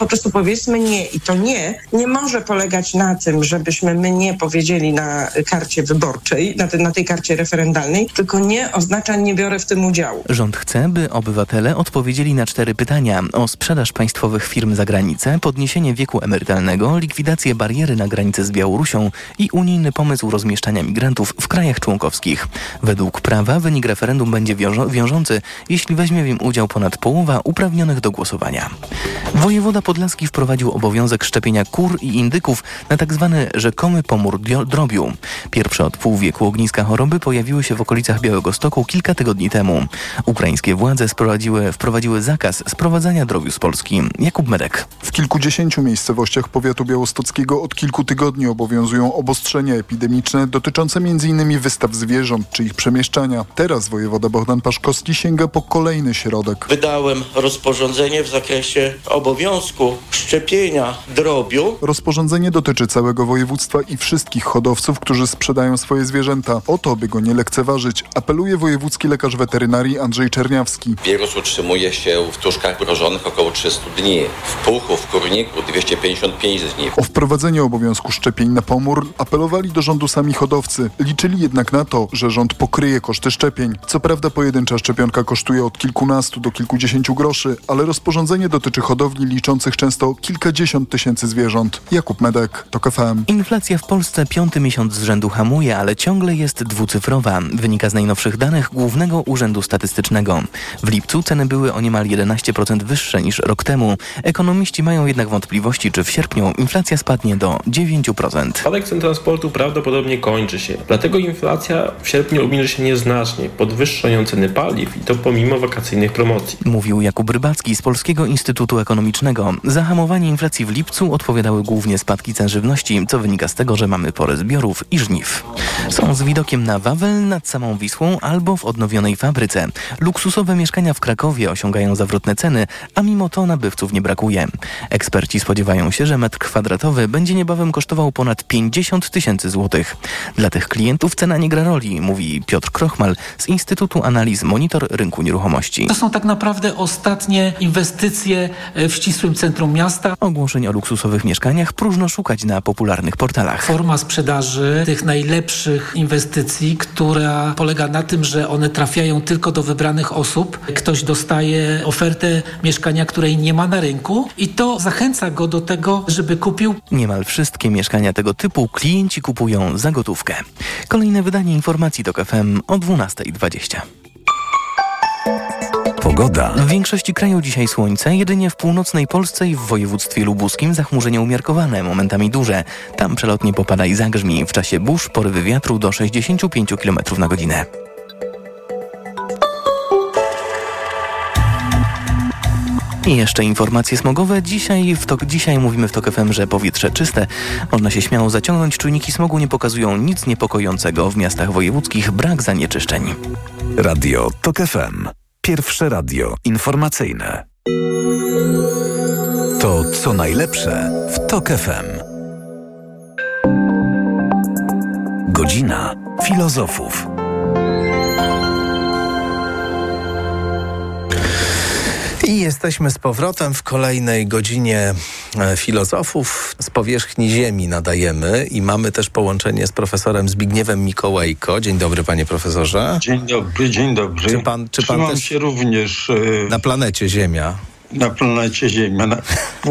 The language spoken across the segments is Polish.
Po prostu powiedzmy nie i to nie nie może polegać na tym, żebyśmy my nie powiedzieli na karcie wyborczej, na, te, na tej karcie referendalnej, tylko nie oznacza nie biorę w tym udziału. Rząd chce, by obywatele odpowiedzieli na cztery pytania o sprzedaż państwowych firm za granicę, podniesienie wieku emerytalnego, likwidację bariery na granicy z Białorusią i unijny pomysł rozmieszczania migrantów w krajach członkowskich. Według prawa wynik referendum będzie wiążący, jeśli weźmie w nim udział ponad połowa uprawnionych do głosowania. Wojewoda Podlaski wprowadził obowiązek szczepienia kur i indyków na tzw. Tak rzekomy pomór drobiu. Pierwsze od pół wieku ogniska choroby pojawiły się w okolicach Białego Stoku kilka tygodni temu. Ukraińskie władze wprowadziły, wprowadziły zakaz sprowadzania drobiu z Polski. Jakub Medek. W kilkudziesięciu miejscowościach powiatu białostockiego od kilku tygodni obowiązują obostrzenia epidemiczne dotyczące m.in. wystaw zwierząt czy ich przemieszczania. Teraz wojewoda Bogdan Paszkowski sięga po kolejny środek. Wydałem rozporządzenie w zakresie obowiązku szczepienia drobiu. Rozporządzenie dotyczy całego województwa i wszystkich hodowców, którzy sprzedają swoje zwierzęta. O to, by go nie lekceważyć, apeluje wojewódzki lekarz weterynarii Andrzej Czerniawski. Wirus utrzymuje się w tuszkach mrożonych około 300 dni, w puchu, w kurniku 255 dni. O wprowadzenie obowiązku szczepień na pomór apelowali do rządu sami hodowcy. Liczyli jednak na to, że rząd pokryje koszty szczepień. Co prawda pojedyncza szczepionka kosztuje od kilkunastu do kilkudziesięciu groszy, ale rozporządzenie dotyczy hodowli liczących często kilkadziesiąt tysięcy zwierząt. Jakub Medek, TOK FM. Inflacja w Polsce piąty miesiąc z rzędu hamuje, ale ciągle jest dwucyfrowa. Wynika z najnowszych danych Głównego Urzędu Statystycznego. W lipcu ceny były o niemal 11% wyższe niż rok temu. Ekonomiści mają jednak wątpliwości, czy w sierpniu inflacja spadnie do 9%. Spadek cen transportu prawdopodobnie kończy się. Dlatego inflacja w sierpniu obniży się nieznacznie. Podwyższają ceny paliw i to pomimo wakacyjnych promocji. Mówił Jakub Rybacki z Polskiego Instytutu Ekonomicznego. Za hamowanie inflacji w lipcu odpowiadały głównie spadki cen żywności, co wynika z tego, że mamy porę zbiorów i żniw. Są z widokiem na Wawel nad samą Wisłą albo w odnowionej fabryce. Luksusowe mieszkania w Krakowie osiągają zawrotne ceny, a mimo to nabywców nie brakuje. Eksperci spodziewają się, że metr kwadratowy będzie niebawem kosztował ponad 50 tysięcy złotych. Dla tych klientów cena nie gra roli, mówi Piotr Krochmal z Instytutu Analiz Monitor Rynku Nieruchomości. To są tak naprawdę ostatnie inwestycje w ścisłym centrum miasta. Ogłoszeń o luksusowych mieszkaniach próżno szukać na popularnych portalach. Forma sprzedaży tych najlepszych inwestycji, która polega na tym, że one trafiają tylko do wybranych osób. Ktoś dostaje ofertę mieszkania, której nie ma na rynku i to zachęca go do tego, żeby kupił. Niemal wszystkie mieszkania tego typu klienci kupują za gotówkę. Kolejne wydanie informacji to FM o 12.20. Pogoda. W większości kraju dzisiaj słońce, jedynie w północnej Polsce i w województwie lubuskim zachmurzenie umiarkowane, momentami duże. Tam przelotnie popada i zagrzmi. W czasie burz porywy wiatru do 65 km na godzinę. I jeszcze informacje smogowe. Dzisiaj, w tok, dzisiaj mówimy w TOK FM, że powietrze czyste. Można się śmiało zaciągnąć. Czujniki smogu nie pokazują nic niepokojącego. W miastach wojewódzkich brak zanieczyszczeń. Radio TOK FM. Pierwsze radio informacyjne. To co najlepsze w TOK FM. Godzina filozofów. I jesteśmy z powrotem w kolejnej godzinie e, filozofów. Z powierzchni Ziemi nadajemy i mamy też połączenie z profesorem Zbigniewem Mikołajko. Dzień dobry, panie profesorze. Dzień dobry, dzień dobry. Czy pan, czy pan też się również e, na planecie Ziemia? na planecie Ziemia, na,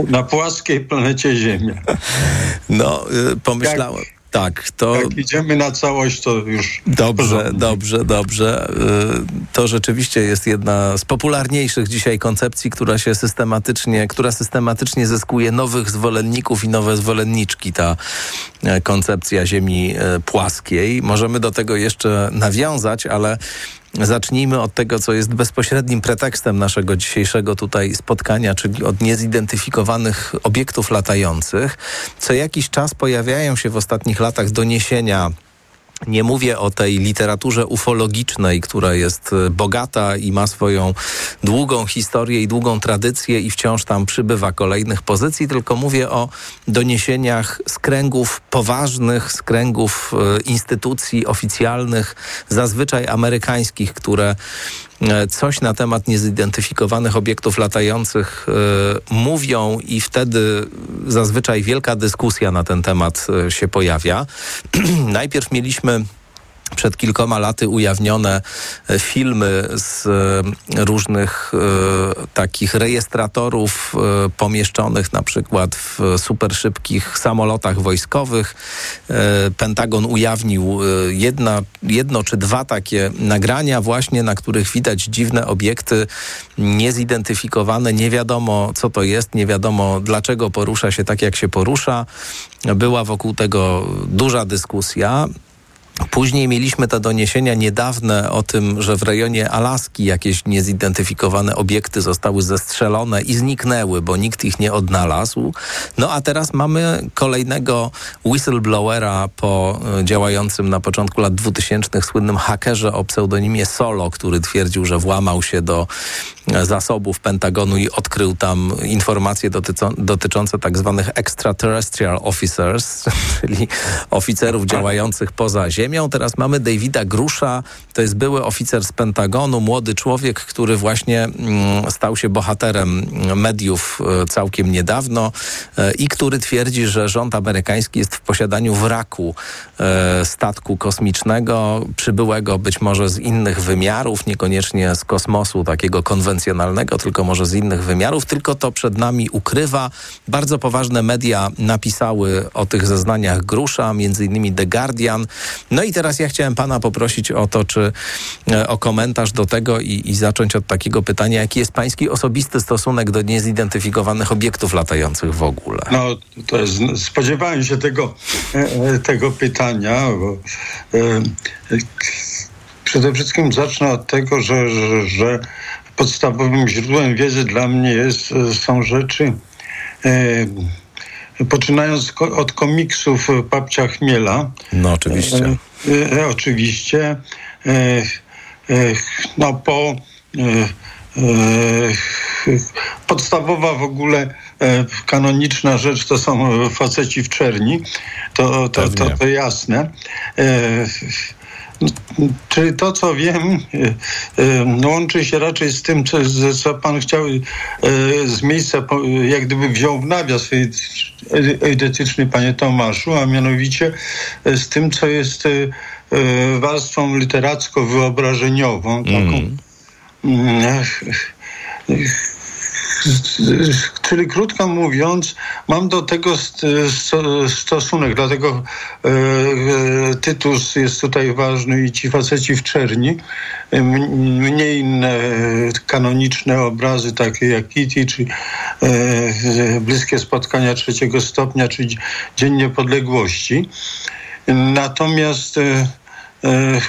na płaskiej planecie Ziemia. No, y, pomyślałem. Tak, to. Jak idziemy na całość, to już. Dobrze, dobrze, dobrze. Y, To rzeczywiście jest jedna z popularniejszych dzisiaj koncepcji, która się systematycznie, która systematycznie zyskuje nowych zwolenników i nowe zwolenniczki. Ta e, koncepcja Ziemi e, płaskiej. Możemy do tego jeszcze nawiązać, ale Zacznijmy od tego, co jest bezpośrednim pretekstem naszego dzisiejszego tutaj spotkania, czyli od niezidentyfikowanych obiektów latających. Co jakiś czas pojawiają się w ostatnich latach doniesienia Nie mówię o tej literaturze ufologicznej, która jest e, bogata i ma swoją długą historię i długą tradycję i wciąż tam przybywa kolejnych pozycji, tylko mówię o doniesieniach z kręgów poważnych, z kręgów e, instytucji oficjalnych, zazwyczaj amerykańskich, które coś na temat niezidentyfikowanych obiektów latających mówią i wtedy zazwyczaj wielka dyskusja na ten temat się pojawia. Najpierw mieliśmy przed kilkoma laty ujawnione e, filmy z e, różnych e, takich rejestratorów pomieszczonych na przykład w super szybkich samolotach wojskowych. Pentagon ujawnił jedna, jedno czy dwa takie nagrania właśnie, na których widać dziwne obiekty niezidentyfikowane. Nie wiadomo co to jest, nie wiadomo dlaczego porusza się tak jak się porusza. Była wokół tego duża dyskusja. Później mieliśmy te doniesienia niedawne o tym, że w rejonie Alaski jakieś niezidentyfikowane obiekty zostały zestrzelone i zniknęły, bo nikt ich nie odnalazł. No a teraz mamy kolejnego whistleblowera po e, działającym na początku lat 2000 słynnym hakerze o pseudonimie Solo, który twierdził, że włamał się do zasobów Pentagonu i odkrył tam informacje dotyco- dotyczące tak zwanych extraterrestrial officers, czyli oficerów działających poza Ziemią. Teraz mamy Davida Grusza, to jest były oficer z Pentagonu, młody człowiek, który właśnie mm, stał się bohaterem mediów e, całkiem niedawno e, i który twierdzi, że rząd amerykański jest w posiadaniu wraku e, statku kosmicznego, przybyłego być może z innych wymiarów, niekoniecznie z kosmosu takiego konwencjonalnego, tylko może z innych wymiarów, tylko to przed nami ukrywa. Bardzo poważne media napisały o tych zeznaniach Grusza, między innymi The Guardian. No i teraz ja chciałem pana poprosić o to, czy e, o komentarz do tego i, i zacząć od takiego pytania, jaki jest pański osobisty stosunek do niezidentyfikowanych obiektów latających w ogóle? No, to jest, spodziewałem się tego, e, e, tego pytania, bo przede wszystkim zacznę od tego, że, że, że podstawowym źródłem wiedzy dla mnie jest, są rzeczy e, poczynając od komiksów Papcia Chmiela. No oczywiście. E, e, oczywiście. E, e, no po e, e, podstawowa w ogóle e, kanoniczna rzecz to są faceci w czerni. To, to, to, to jasne. Czy to, co wiem, e, e, łączy się raczej z tym, co, co pan chciał e, z miejsca, jak gdyby wziął w nawias eidetyczny, panie Tomaszu, a mianowicie z tym, co jest warstwą literacko-wyobrażeniową, taką Mm, Czyli krótko mówiąc, mam do tego st- sto- stosunek, dlatego e, e, tytuł jest tutaj ważny i ci faceci w czerni. Mniej inne kanoniczne obrazy, takie jak Kitty, czy e, bliskie spotkania trzeciego stopnia, czy Dzień Niepodległości. Natomiast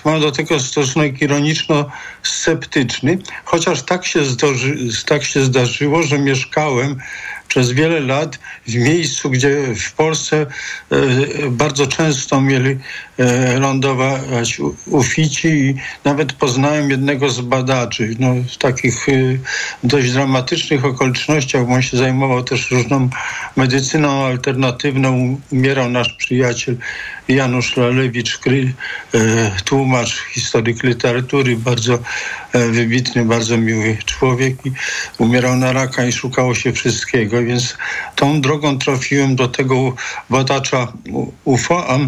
Mam do tego stosunek ironiczno-sceptyczny, chociaż tak się, zdarzy, tak się zdarzyło, że mieszkałem przez wiele lat w miejscu, gdzie w Polsce e, bardzo często mieli e, lądować ufici i nawet poznałem jednego z badaczy. No, w takich e, dość dramatycznych okolicznościach, bo on się zajmował też różną medycyną alternatywną. Umierał nasz przyjaciel Janusz Lalewicz, e, tłumacz, historyk literatury, bardzo e, wybitny, bardzo miły człowiek umierał na raka i szukało się wszystkiego, więc tą drogą trafiłem do tego badacza UFO, a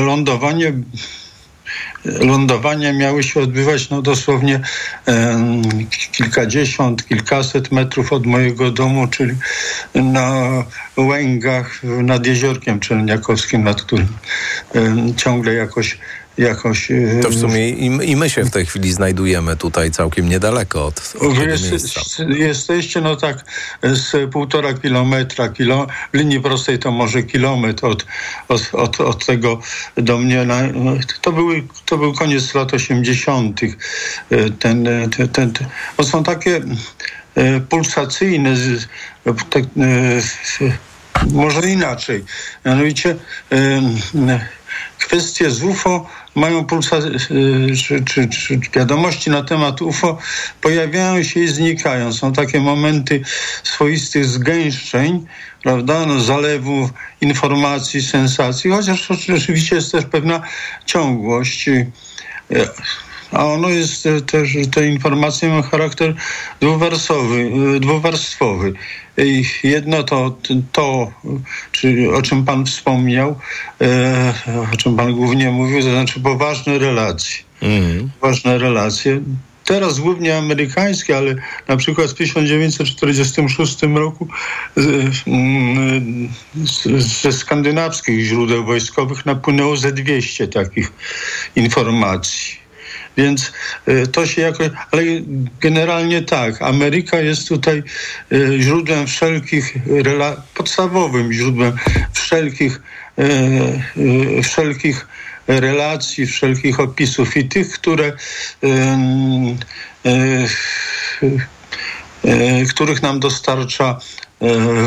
lądowanie lądowania miały się odbywać no dosłownie kilkadziesiąt, kilkaset metrów od mojego domu, czyli na Łęgach nad jeziorkiem Czelniakowskim, nad którym ciągle jakoś jakoś e, To w sumie i, i my się w tej chwili znajdujemy tutaj całkiem niedaleko od, od jest, jesteście no tak z półtora kilometra, kilo, w linii prostej to może kilometr od, od, od, od tego do mnie. Na, no, to, były, to był koniec lat 80. Ten, ten, ten, ten, bo są takie e, pulsacyjne, z, tak, e, może inaczej. Mianowicie e, kwestie z UFO mają pulsa, czy, czy, czy wiadomości na temat UFO pojawiają się i znikają. Są takie momenty swoistych zgęszczeń, prawda, no, zalewu informacji, sensacji, chociaż oczywiście jest też pewna ciągłość. A ono jest też, te informacje mają charakter dwuwarstwowy. dwuwarstwowy. Jedno to, to czy, o czym Pan wspomniał, e, o czym Pan głównie mówił, to znaczy poważne relacje. Mm. Poważne relacje teraz głównie amerykańskie, ale na przykład w 1946 roku ze skandynawskich źródeł wojskowych napłynęło ze 200 takich informacji. Więc y, to się jakoś, ale generalnie tak, Ameryka jest tutaj y, źródłem wszelkich, podstawowym źródłem wszelkich, y, wszelkich relacji, wszelkich opisów. I tych, które których nam dostarcza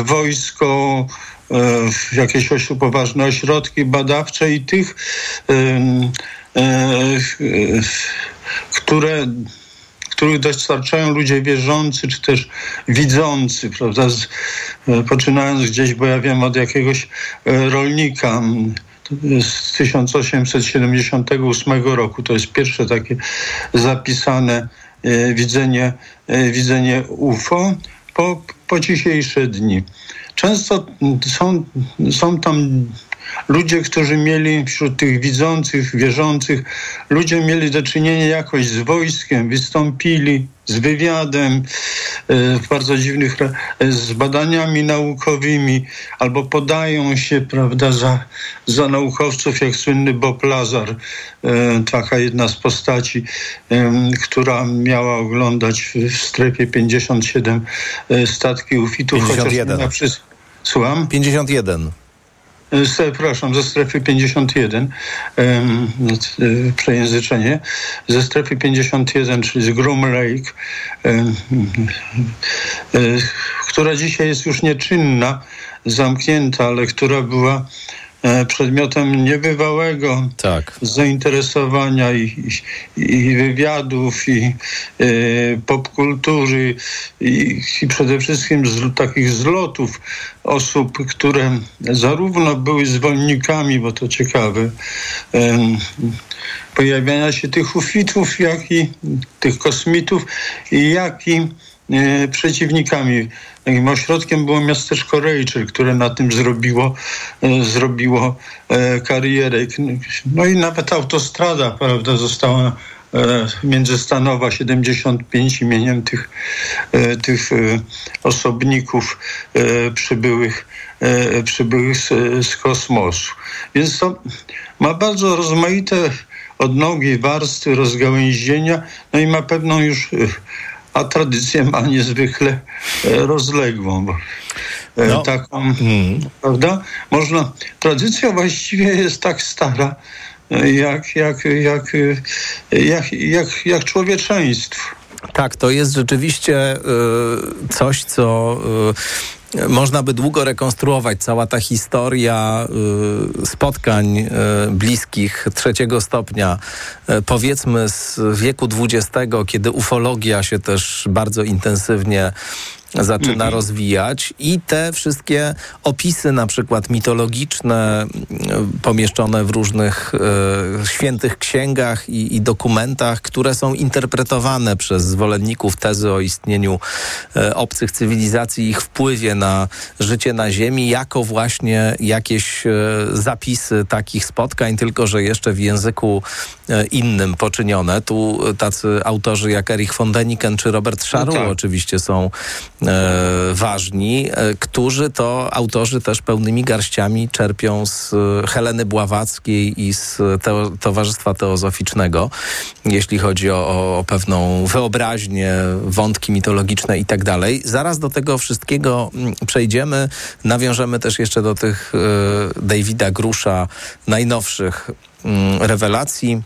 wojsko, jakieś poważne ośrodki badawcze i tych które których dostarczają ludzie wierzący, czy też widzący, prawda? Z, e, poczynając gdzieś, bo ja wiem, od jakiegoś e, rolnika z 1878 roku. To jest pierwsze takie zapisane widzenie, widzenie UFO po, po dzisiejsze dni. Często są, są tam ludzie, którzy mieli wśród tych widzących, wierzących, ludzie mieli do czynienia jakoś z wojskiem, wystąpili z wywiadem, e, w bardzo dziwnych, z badaniami naukowymi, albo podają się, prawda, za, za naukowców, jak słynny Bob Lazar, e, taka jedna z postaci, która miała oglądać w strefie 57 e, statki ufitów. 51. Chociaż Słucham? 51 przepraszam, ze strefy 51, przejęzyczenie, ze strefy 51, czyli z Groom Lake, która dzisiaj jest już nieczynna, zamknięta, ale która była E, przedmiotem niebywałego tak. zainteresowania i, i, wywiadów, i y, popkultury, i, i, przede wszystkim z, takich zlotów osób, które zarówno były zwolennikami, bo to ciekawe, y, pojawiania się tych ufitów, jak i tych kosmitów, jak i y, przeciwnikami Takim ośrodkiem było miasteczko Rachel, które na tym zrobiło, e, zrobiło e, karierę. No i nawet autostrada, prawda, została e, międzystanowa 75 imieniem tych, tych osobników przybyłych, przybyłych z, z kosmosu. Więc to ma bardzo rozmaite odnogi, warstwy, rozgałęzienia, no i ma pewną już a tradycję ma niezwykle e, rozległą. E, no. Taką, mm. prawda? Można, tradycja właściwie jest tak stara, e, jak, jak, jak, jak, jak, jak człowieczeństwo. Tak, to jest rzeczywiście coś, co można by długo rekonstruować. Cała ta historia y, spotkań y, bliskich trzeciego stopnia, y, powiedzmy z wieku XX, kiedy ufologia się też bardzo intensywnie zaczyna mhm. rozwijać i te wszystkie opisy na przykład mitologiczne pomieszczone w różnych e, świętych księgach i, i, dokumentach, które są interpretowane przez zwolenników tezy o istnieniu e, obcych cywilizacji, ich wpływie na życie na Ziemi, jako właśnie jakieś e, zapisy takich spotkań, tylko że jeszcze w języku innym poczynione. Tu tacy autorzy jak Erich von Deniken czy Robert no tak. oczywiście są ważni, e, którzy to autorzy też pełnymi garściami czerpią z e, Heleny Bławackiej i z Towarzystwa Teozoficznego, jeśli chodzi o, o pewną wyobraźnię, wątki mitologiczne i tak dalej. Zaraz do tego wszystkiego mm, przejdziemy. Nawiążemy też jeszcze do tych e, Davida Grusza najnowszych mm, rewelacji.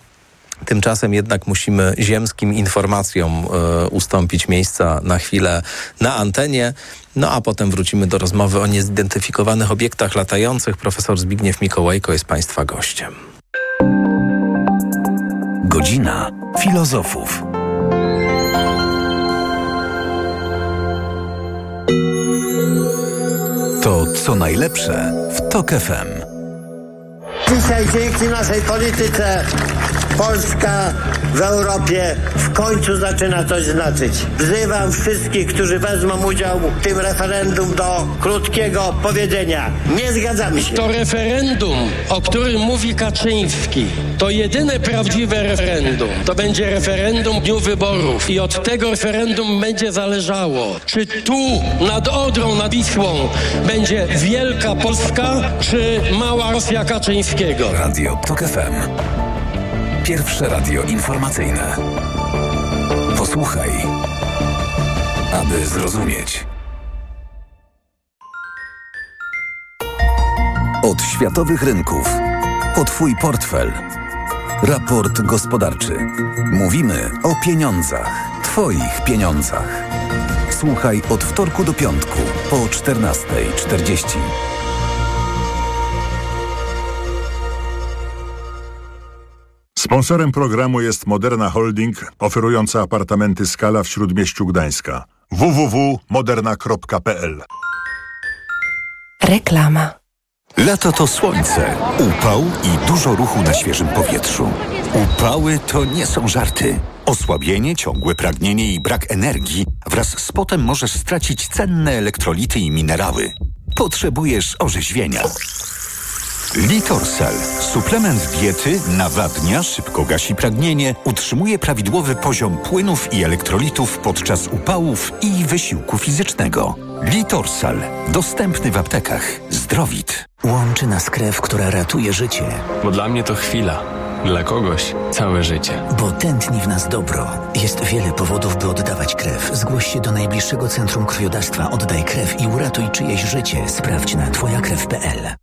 Tymczasem jednak musimy ziemskim informacjom y, ustąpić miejsca na chwilę na antenie. No a potem wrócimy do rozmowy o niezidentyfikowanych obiektach latających. Profesor Zbigniew Mikołajko jest Państwa gościem. Godzina filozofów. To co najlepsze w TOK FM. Dzisiaj dzięki naszej polityce Polska w Europie w końcu zaczyna coś znaczyć. Wzywam wszystkich, którzy wezmą udział w tym referendum do krótkiego powiedzenia. Nie zgadzamy się. To referendum, o którym mówi Kaczyński, to jedyne prawdziwe referendum. To będzie referendum w dniu wyborów i od tego referendum będzie zależało, czy tu nad Odrą, nad Wisłą będzie wielka Polska, czy mała Rosja Kaczyńskiego. Radio TOK FM. Pierwsze radio informacyjne. Posłuchaj, aby zrozumieć. Od światowych rynków. O Twój portfel. Raport gospodarczy. Mówimy o pieniądzach. Twoich pieniądzach. Słuchaj od wtorku do piątku po 14.40. Sponsorem programu jest Moderna Holding, oferująca apartamenty Skala w Śródmieściu Gdańska. www.moderna.pl Reklama. Lato to słońce, upał i dużo ruchu na świeżym powietrzu. Upały to nie są żarty. Osłabienie, ciągłe pragnienie i brak energii wraz z potem możesz stracić cenne elektrolity i minerały. Potrzebujesz orzeźwienia. Litorsal. Suplement diety nawadnia, szybko gasi pragnienie, utrzymuje prawidłowy poziom płynów i elektrolitów podczas upałów i wysiłku fizycznego. Litorsal. Dostępny w aptekach. Zdrowit. Łączy nas krew, która ratuje życie. Bo dla mnie to chwila. Dla kogoś całe życie. Bo tętni w nas dobro. Jest wiele powodów, by oddawać krew. Zgłoś się do najbliższego centrum krwiodawstwa. Oddaj krew i uratuj czyjeś życie. Sprawdź na twojakrew.pl.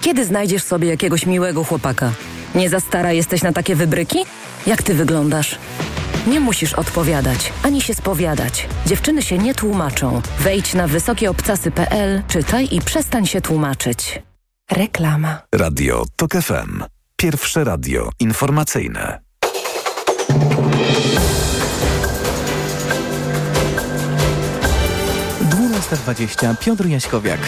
Kiedy znajdziesz sobie jakiegoś miłego chłopaka? Nie za stara jesteś na takie wybryki? Jak ty wyglądasz? Nie musisz odpowiadać, ani się spowiadać. Dziewczyny się nie tłumaczą. Wejdź na wysokieobcasy.pl, czytaj i przestań się tłumaczyć. Reklama. Radio TOK FM. Pierwsze radio informacyjne. dwadzieścia Piotr Jaśkowiak.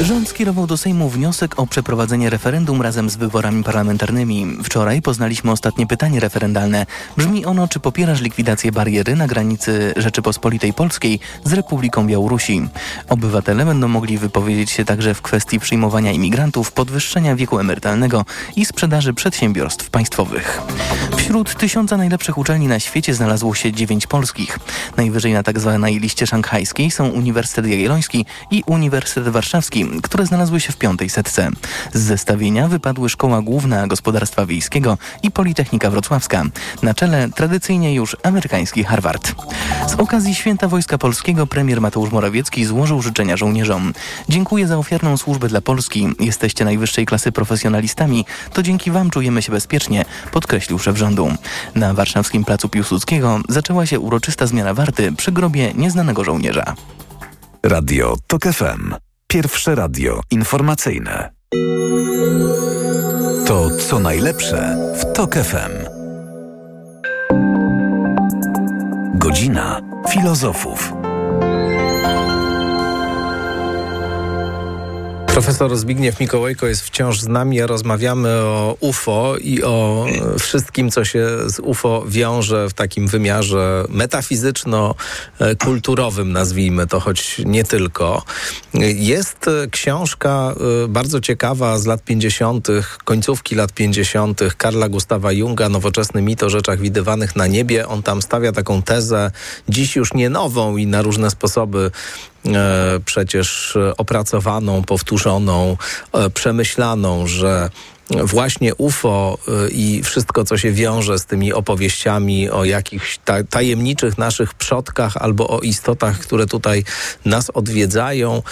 Rząd skierował do Sejmu wniosek o przeprowadzenie referendum razem z wyborami parlamentarnymi. Wczoraj poznaliśmy ostatnie pytanie referendalne. Brzmi ono, czy popierasz likwidację bariery na granicy Rzeczypospolitej Polskiej z Republiką Białorusi. Obywatele będą mogli wypowiedzieć się także w kwestii przyjmowania imigrantów, podwyższenia wieku emerytalnego i sprzedaży przedsiębiorstw państwowych. Wśród tysiąca najlepszych uczelni na świecie znalazło się dziewięć polskich. Najwyżej na tzw. Tak liście szanghajskiej są Uniwersytet Jagielloński i Uniwersytet Warszawski które znalazły się w piątej setce. Z zestawienia wypadły Szkoła Główna Gospodarstwa Wiejskiego i Politechnika Wrocławska. Na czele tradycyjnie już amerykański Harvard. Z okazji Święta Wojska Polskiego premier Mateusz Morawiecki złożył życzenia żołnierzom. Dziękuję za ofiarną służbę dla Polski. Jesteście najwyższej klasy profesjonalistami. To dzięki Wam czujemy się bezpiecznie, podkreślił szef rządu. Na warszawskim placu Piłsudskiego zaczęła się uroczysta zmiana warty przy grobie nieznanego żołnierza. Radio TOK FM. Pierwsze radio informacyjne. To co najlepsze w TOK FM. Godzina filozofów. Profesor Zbigniew Mikołajko jest wciąż z nami, rozmawiamy o UFO i o wszystkim, co się z UFO wiąże w takim wymiarze metafizyczno-kulturowym, nazwijmy to, choć nie tylko. Jest książka y, bardzo ciekawa z lat 50., końcówki lat 50., Karla Gustawa Junga, Nowoczesny mit o rzeczach widywanych na niebie. On tam stawia taką tezę, dziś już nie nową i na różne sposoby E, przecież opracowaną, powtórzoną, e, przemyślaną, że właśnie UFO e, i wszystko, co się wiąże z tymi opowieściami o jakichś tajemniczych naszych przodkach albo o istotach, które tutaj nas odwiedzają,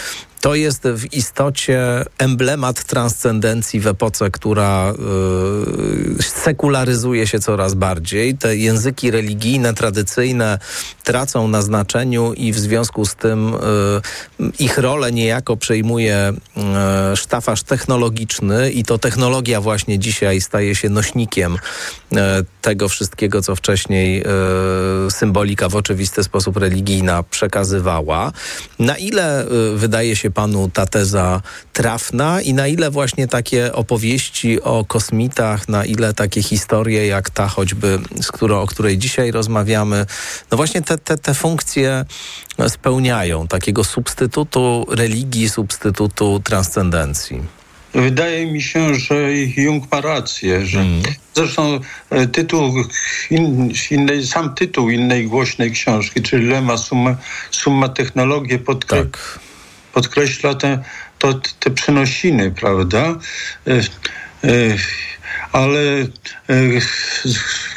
to jest w istocie emblemat transcendencji w epoce, która y, sekularyzuje się coraz bardziej. Te języki religijne, tradycyjne tracą na znaczeniu i w związku z tym y, ich rolę niejako przejmuje y, sztafaż technologiczny i to technologia właśnie dzisiaj staje się nośnikiem y, tego wszystkiego, co wcześniej y, symbolika w oczywisty sposób religijna przekazywała. Na ile y, wydaje się panu ta teza trafna i na ile właśnie takie opowieści o kosmitach, na ile takie historie jak ta choćby, z którą, o której dzisiaj rozmawiamy, no właśnie te, te, te funkcje spełniają, takiego substytutu religii, substytutu transcendencji. Wydaje mi się, że Jung ma rację, że mm. zresztą e, tytuł in, innej, sam tytuł innej głośnej książki, czyli Lema Summa, summa Technologie podkre, tak. Podkreśla te, to, te przenosiny, prawda? E, e, ale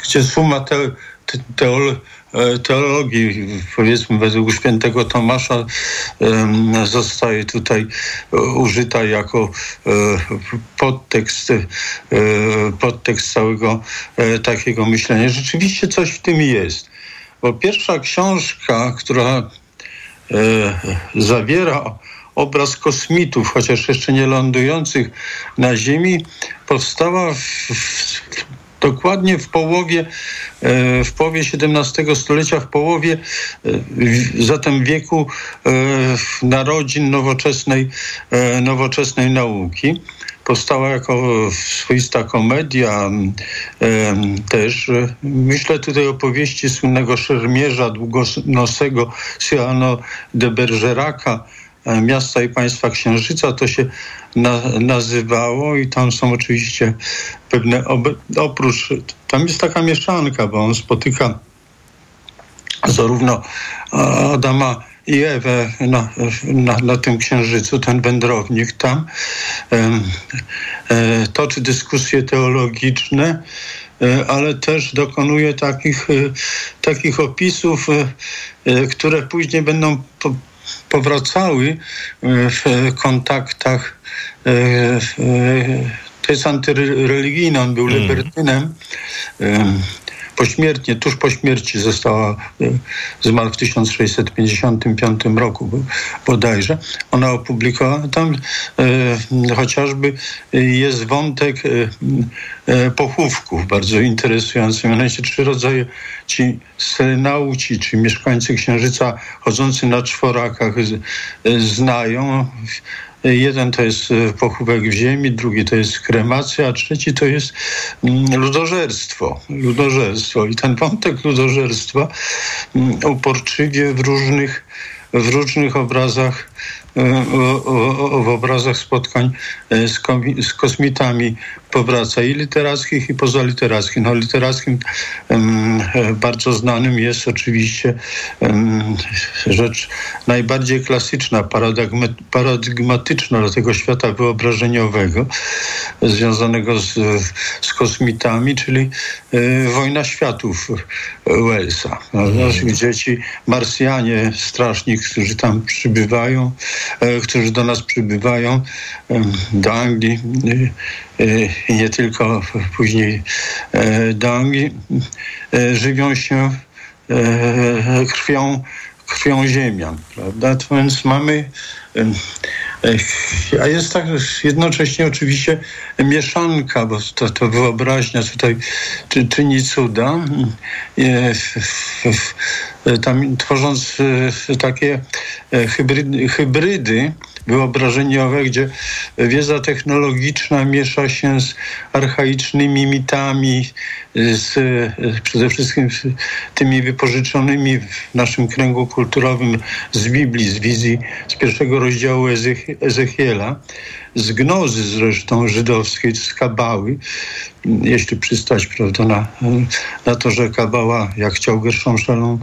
gdzie suma te, te, teolo, teologii, powiedzmy według świętego Tomasza, zostaje tutaj użyta jako podtekst, podtekst całego takiego myślenia. Rzeczywiście coś w tym jest. Bo pierwsza książka, która zawiera obraz kosmitów, chociaż jeszcze nie lądujących na Ziemi, powstała w, w, dokładnie w połowie, e, w połowie XVII stulecia, w połowie e, zatem wieku e, narodzin nowoczesnej, nowoczesnej nauki powstała jako swoista komedia też. Myślę tutaj o powieści słynnego szermierza długonosego Cyrano de Bergeraca, Miasta i Państwa Księżyca to się na, nazywało i tam są oczywiście pewne, oprócz, tam jest taka mieszanka, bo on spotyka zarówno Adama i Ewę na, na, na tym księżycu, ten wędrownik tam, e, toczy dyskusje teologiczne, e, ale też dokonuje takich, e, takich opisów, które później będą powracały w kontaktach to jest antyreligijny, on był mm. libertynem. Pośmiertnie, tuż po śmierci została, zmarł w 1655 roku bodajże. Ona opublikowała, tam e, chociażby jest wątek e, e, pochówków, bardzo interesujący. Mianowicie trzy rodzaje ci selenauci, czy mieszkańcy Księżyca chodzący na czworakach znają. Jeden to jest e, pochówek w ziemi, drugi to jest kremacja, a trzeci to jest mm, ludożerstwo. ludożerstwo. I ten wątek ludożerstwa mm, uporczywie w różnych, w różnych obrazach w obrazach spotkań e, z, z kosmitami powraca i literackich, i pozaliterackich. No, literackim um, bardzo znanym jest oczywiście um, rzecz najbardziej klasyczna, paradygmatyczna dla tego świata wyobrażeniowego, związanego z, z kosmitami, czyli y, Wojna Światów Wellsa. No, mm. Gdzie ci Marsjanie straszni, którzy tam przybywają, którzy do nas przybywają, e, do Anglii, i nie tylko później do Anglii, żywią się krwią, krwią ziemian, prawda? To więc mamy a jest tak jednocześnie oczywiście mieszanka, bo to, to wyobraźnia tutaj czy, czyni cuda. Tam tworząc takie hybrydy, hybrydy wyobrażeniowe, gdzie wiedza technologiczna miesza się z archaicznymi mitami, z, przede wszystkim tymi wypożyczonymi w naszym kręgu kulturowym z Biblii, z wizji z pierwszego rozdziału Ezechiela, z gnozy zresztą żydowskiej, z kabały, jeśli przystać prawda, na, na to, że kabała, jak chciał Gerszon Szalą, e,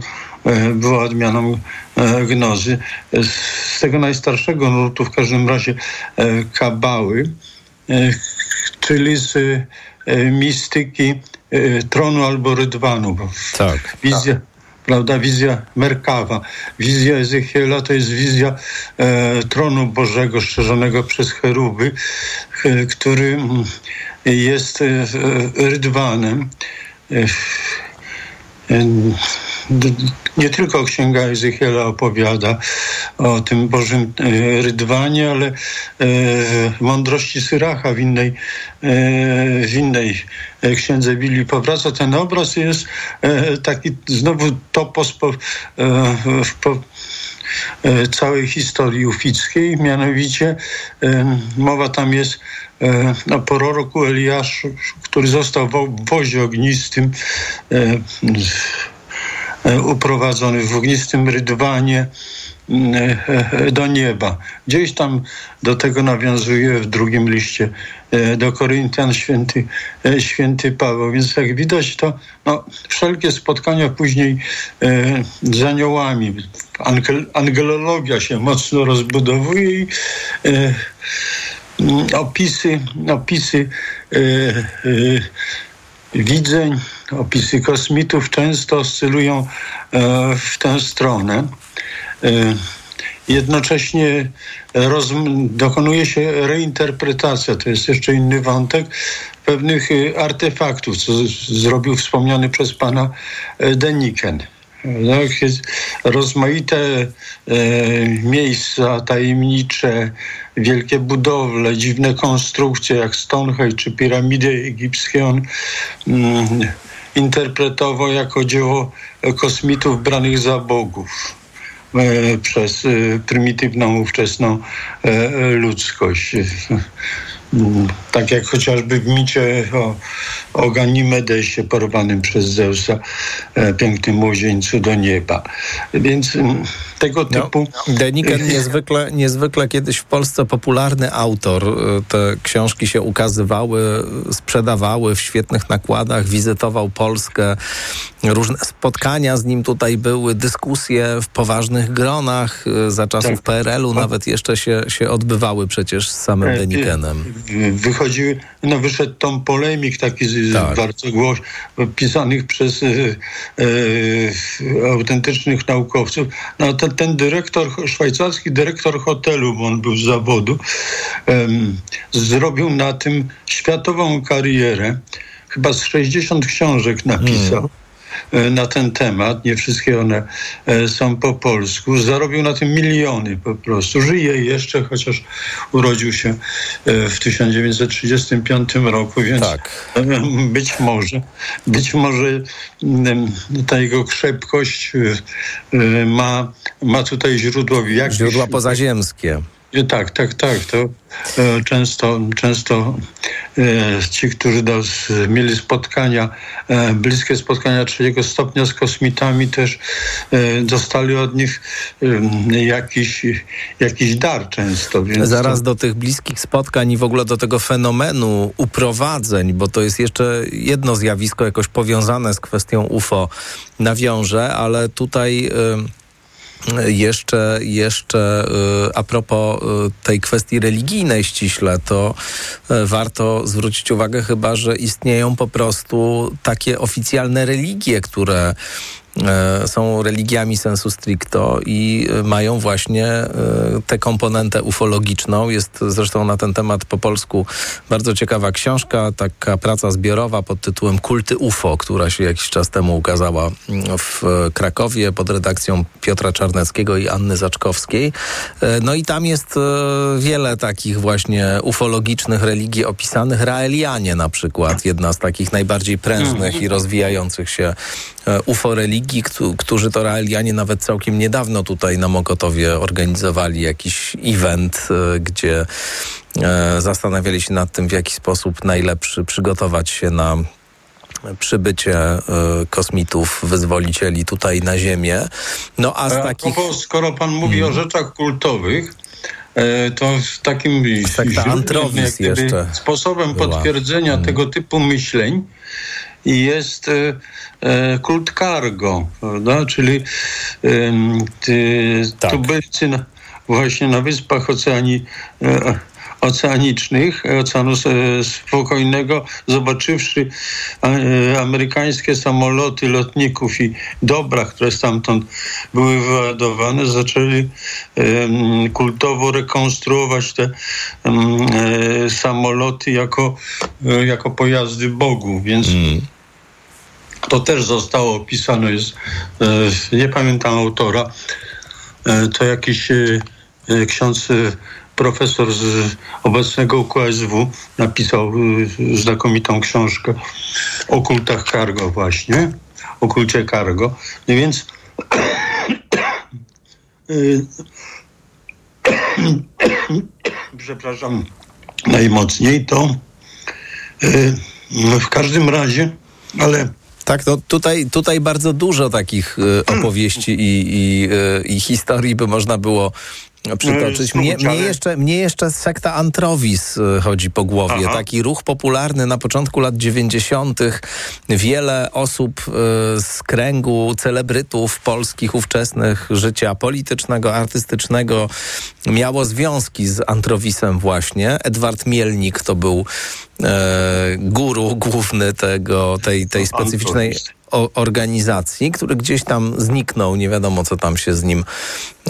była odmianą e, gnozy. Z tego najstarszego nurtu w każdym razie e, kabały, czyli z mistyki tronu albo rydwanu. Tak. Wizja, prawda, wizja Merkawa. Wizja Ezechiela to jest wizja e, tronu Bożego strzeżonego przez cheruby, e, który jest e, rydwanem. E, nie tylko Księga Ezechiela opowiada o tym Bożym e, rydwanie, ale e, mądrości Syracha w innej, e, w innej księdze Bilii powraca. Ten obraz jest taki znowu topos po, po całej historii ufickiej, mianowicie mowa tam jest o proroku Eliaszu, który został w wozie ognistym E, uprowadzony w ognistym rydwanie e, e, do nieba. Gdzieś tam do tego nawiązuje w drugim liście do Koryntian święty, święty Paweł. Więc jak widać, to no, wszelkie spotkania później z aniołami, angel, angelologia się mocno rozbudowuje i opisy, opisy widzeń, opisy kosmitów często oscylują e, w tę stronę. E, jednocześnie dokonuje się reinterpretacja, to jest jeszcze inny wątek, pewnych e, artefaktów, co zrobił wspomniany przez pana Deniken. Tak, rozmaite e, miejsca tajemnicze, wielkie budowle, dziwne konstrukcje jak Stonehenge czy piramidy egipskie on mm, interpretował jako dzieło kosmitów branych za bogów e, przez e, prymitywną ówczesną e, ludzkość. Tak jak chociażby w micie o, o Ganimedesie porwanym przez Zeusa, e, pięknym młodzieńcu do nieba. Więc mm, tego no, typu... No, Deniken niezwykle, niezwykle kiedyś w Polsce popularny autor. E, te książki się ukazywały, sprzedawały w świetnych nakładach, wizytował Polskę. Różne spotkania z nim tutaj były, dyskusje w poważnych gronach e, za czasów tak. PRL-u nawet jeszcze się, się odbywały przecież z samym e, Denikenem. Wychodziły, no wyszedł tom polemik taki z, tak. bardzo głośny, pisanych przez e, e, autentycznych naukowców. No, ten, ten, dyrektor, szwajcarski dyrektor hotelu, bo on był z zawodu, zrobił na tym światową karierę. Chyba z 60 książek napisał. Hmm na ten temat. Nie wszystkie one e, są po polsku. Zarobił na tym miliony po prostu. Żyje jeszcze, chociaż urodził się e, w 1935 roku, więc tak. być może, być może mm, ta jego krzepkość ma, ma tutaj źródło w jakimś... Źródła pozaziemskie. Tak, tak, tak. To e, często, często e, ci, którzy mieli spotkania, e, bliskie spotkania trzeciego stopnia z kosmitami, też dostali od nich jakiś, jakiś dar często. Zaraz to... do tych bliskich spotkań i w ogóle do tego fenomenu uprowadzeń, bo to jest jeszcze jedno zjawisko jakoś powiązane z kwestią UFO nawiążę, ale tutaj jeszcze, jeszcze y, a propos y, tej kwestii religijnej ściśle, to y, warto zwrócić uwagę chyba, że istnieją po prostu takie oficjalne religie, które są religiami sensu stricto i e, mają właśnie e, tę komponentę ufologiczną. Jest zresztą na ten temat po polsku bardzo ciekawa książka, taka praca zbiorowa pod tytułem Kulty UFO, która się jakiś czas temu ukazała mm, w Krakowie pod redakcją Piotra Czarneckiego i Anny Zaczkowskiej. No i tam jest wiele takich właśnie ufologicznych religii opisanych. Raelianie na przykład, jedna z takich najbardziej prężnych i rozwijających się UFO religii którzy to realianie nawet całkiem niedawno tutaj na Mokotowie organizowali jakiś event, e, gdzie e, zastanawiali się nad tym, w jaki sposób najlepszy przygotować się na przybycie e, kosmitów, wyzwolicieli tutaj na Ziemię. No a z takich... Skoro pan mówi hmm. o rzeczach kultowych, to w takim źródłem, jeszcze sposobem była. potwierdzenia hmm. tego typu myśleń jest E, kult cargo, prawda? czyli ty, tak. tubylcy na, właśnie na Wyspach Oceanii, e, oceanicznych, Oceanu Spokojnego, zobaczywszy amerykańskie samoloty lotników i dobra, które stamtąd były wyładowane, zaczęli kultowo rekonstruować te samoloty jako, jako pojazdy Bogu, więc mm. to też zostało opisane, jest, nie pamiętam autora, to jakiś ksiądz profesor z obecnego UKSW napisał znakomitą książkę o kultach cargo właśnie, o kulcie cargo. No więc przepraszam najmocniej, to w każdym razie, ale tak, no tutaj, tutaj bardzo dużo takich y, opowieści i, i, y, i historii by można było przytoczyć. Mnie, mnie, jeszcze, mnie jeszcze sekta Antrowis y, chodzi po głowie. Aha. Taki ruch popularny na początku lat 90. Wiele osób y, z kręgu celebrytów polskich ówczesnych życia politycznego, artystycznego miało związki z Antrowisem właśnie. Edward Mielnik to był e, guru główny tego, tej, tej specyficznej organizacji, który gdzieś tam zniknął, nie wiadomo co tam się z nim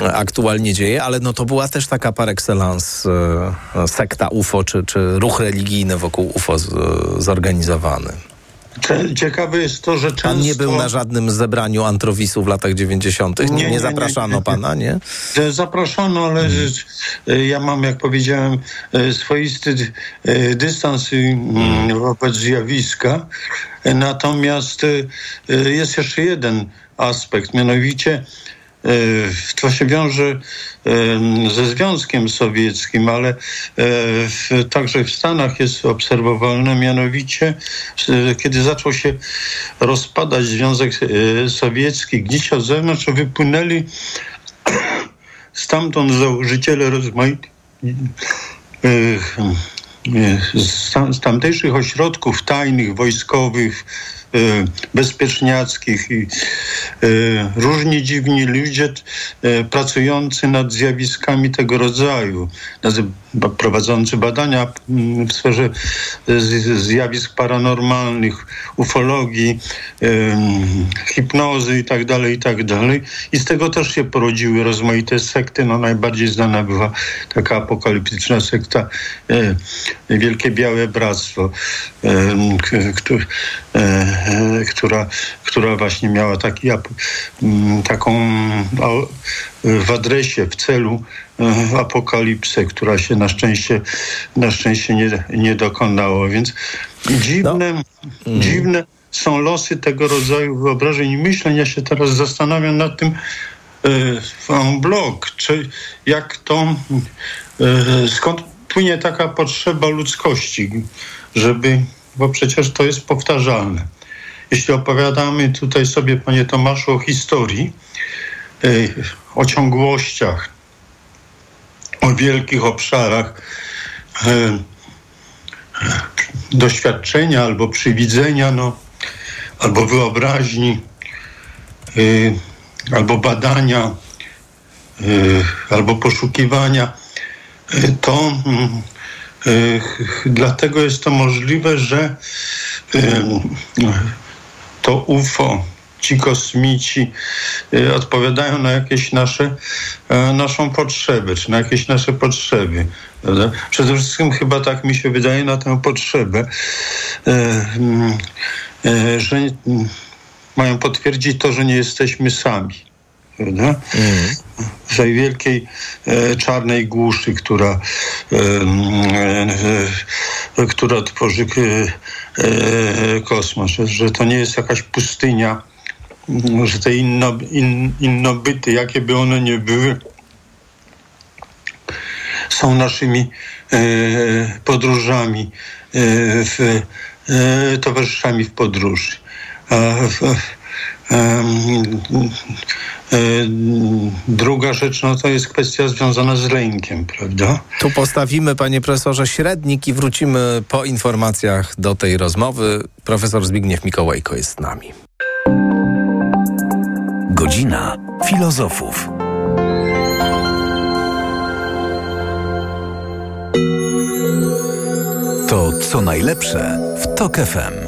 e, aktualnie dzieje, ale no to była też taka par excellence e, sekta UFO, czy, czy ruch religijny wokół UFO z, zorganizowany. Ciekawe jest to, że często... Pan nie był na żadnym zebraniu antrowisu w latach 90. Nie, nie, nie zapraszano nie, pana, nie? Zapraszano, ale hmm. ja mam, jak powiedziałem, swoisty dystans hmm. wobec zjawiska. Natomiast jest jeszcze jeden aspekt, mianowicie to się wiąże ze Związkiem Sowieckim, ale także w Stanach jest obserwowalne, mianowicie kiedy zaczął się rozpadać Związek e, Sowiecki, gdzieś od zewnątrz wypłynęli stamtąd założyciele rozmaitych z tamtejszych ośrodków tajnych, wojskowych, E, bezpieczniackich i e, różni dziwni ludzie e, pracujący nad zjawiskami tego rodzaju, prowadzący badania mm, w sferze zjawisk paranormalnych, ufologii, hipnozy itd., tak itd. Tak I z tego też się porodziły rozmaite sekty. No, najbardziej znana była taka apokaliptyczna sekta Wielkie Białe Bractwo, która, która właśnie miała taki, taką w adresie, w celu apokalipsę, która się na szczęście, na szczęście nie, nie dokonała. Więc dziwne, no. Mm. dziwne są losy tego rodzaju wyobrażeń i myśleń. Ja się teraz zastanawiam nad tym en bloc, czy jak to, e, skąd płynie taka potrzeba ludzkości, żeby, bo przecież to jest powtarzalne. Jeśli opowiadamy tutaj sobie, panie Tomaszu, o historii, o ciągłościach, o wielkich obszarach e, doświadczenia albo przywidzenia, no, albo wyobraźni, e, albo badania, e, albo poszukiwania, to mm, dlatego jest to możliwe, że to UFO ci kosmici y, odpowiadają na jakieś nasze, y, naszą potrzebę, czy na jakieś nasze potrzeby. Prawda? Przede wszystkim chyba tak mi się wydaje na tę potrzebę, y, że mają potwierdzić to, że nie jesteśmy sami. Prawda? Mm. W tej wielkiej e, czarnej głuszy, która, e, e, która tworzy kosmos, że to nie jest jakaś pustynia, że te inno, in, innobyty, jakie by one nie były, są naszymi e, podróżami, e, w, e, towarzyszami w podróży. A, w, Druga rzecz, no to jest kwestia związana z lękiem, prawda? Tu postawimy, panie profesorze, średnik i wrócimy po informacjach do tej rozmowy. Profesor Zbigniew Mikołajko jest z nami. Godzina filozofów. To co najlepsze w Tok FM.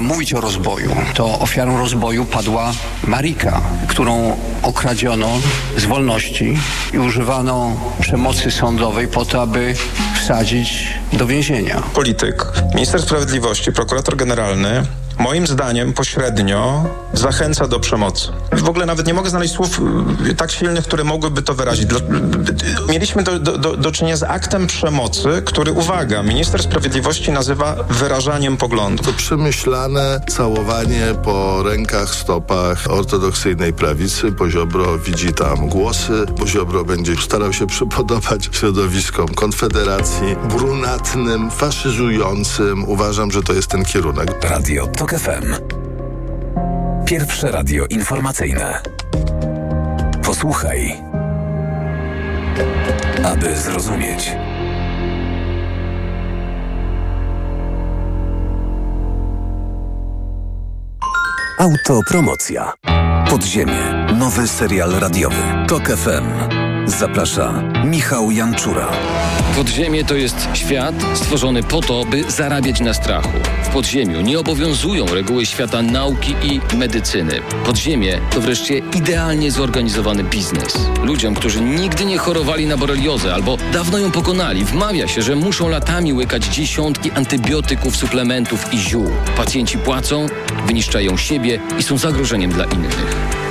Można mówić o rozboju, to ofiarą rozboju padła Marika, którą okradziono z wolności i używano przemocy sądowej po to, aby wsadzić do więzienia. Polityk, minister sprawiedliwości, prokurator generalny moim zdaniem pośrednio zachęca do przemocy. W ogóle nawet nie mogę znaleźć słów y, tak silnych, które mogłyby to wyrazić. Mieliśmy do, do, do czynienia z aktem przemocy, który, uwaga, minister sprawiedliwości nazywa wyrażaniem poglądu. To przemyślane całowanie po rękach, stopach ortodoksyjnej prawicy. Poziobro widzi tam głosy. Poziobro będzie starał się przypodobać środowiskom Konfederacji, brunatnym, faszyzującym. Uważam, że to jest ten kierunek. Radio to TOK FM. Pierwsze radio informacyjne. Posłuchaj, aby zrozumieć. Autopromocja. Podziemie. Nowy serial radiowy. TOK FM. Zaprasza Michał Janczura. Podziemie to jest świat stworzony po to, by zarabiać na strachu. Podziemiu nie obowiązują reguły świata nauki i medycyny. Podziemie to wreszcie idealnie zorganizowany biznes. Ludziom, którzy nigdy nie chorowali na boreliozę albo dawno ją pokonali, wmawia się, że muszą latami łykać dziesiątki antybiotyków, suplementów i ziół. Pacjenci płacą, wyniszczają siebie i są zagrożeniem dla innych.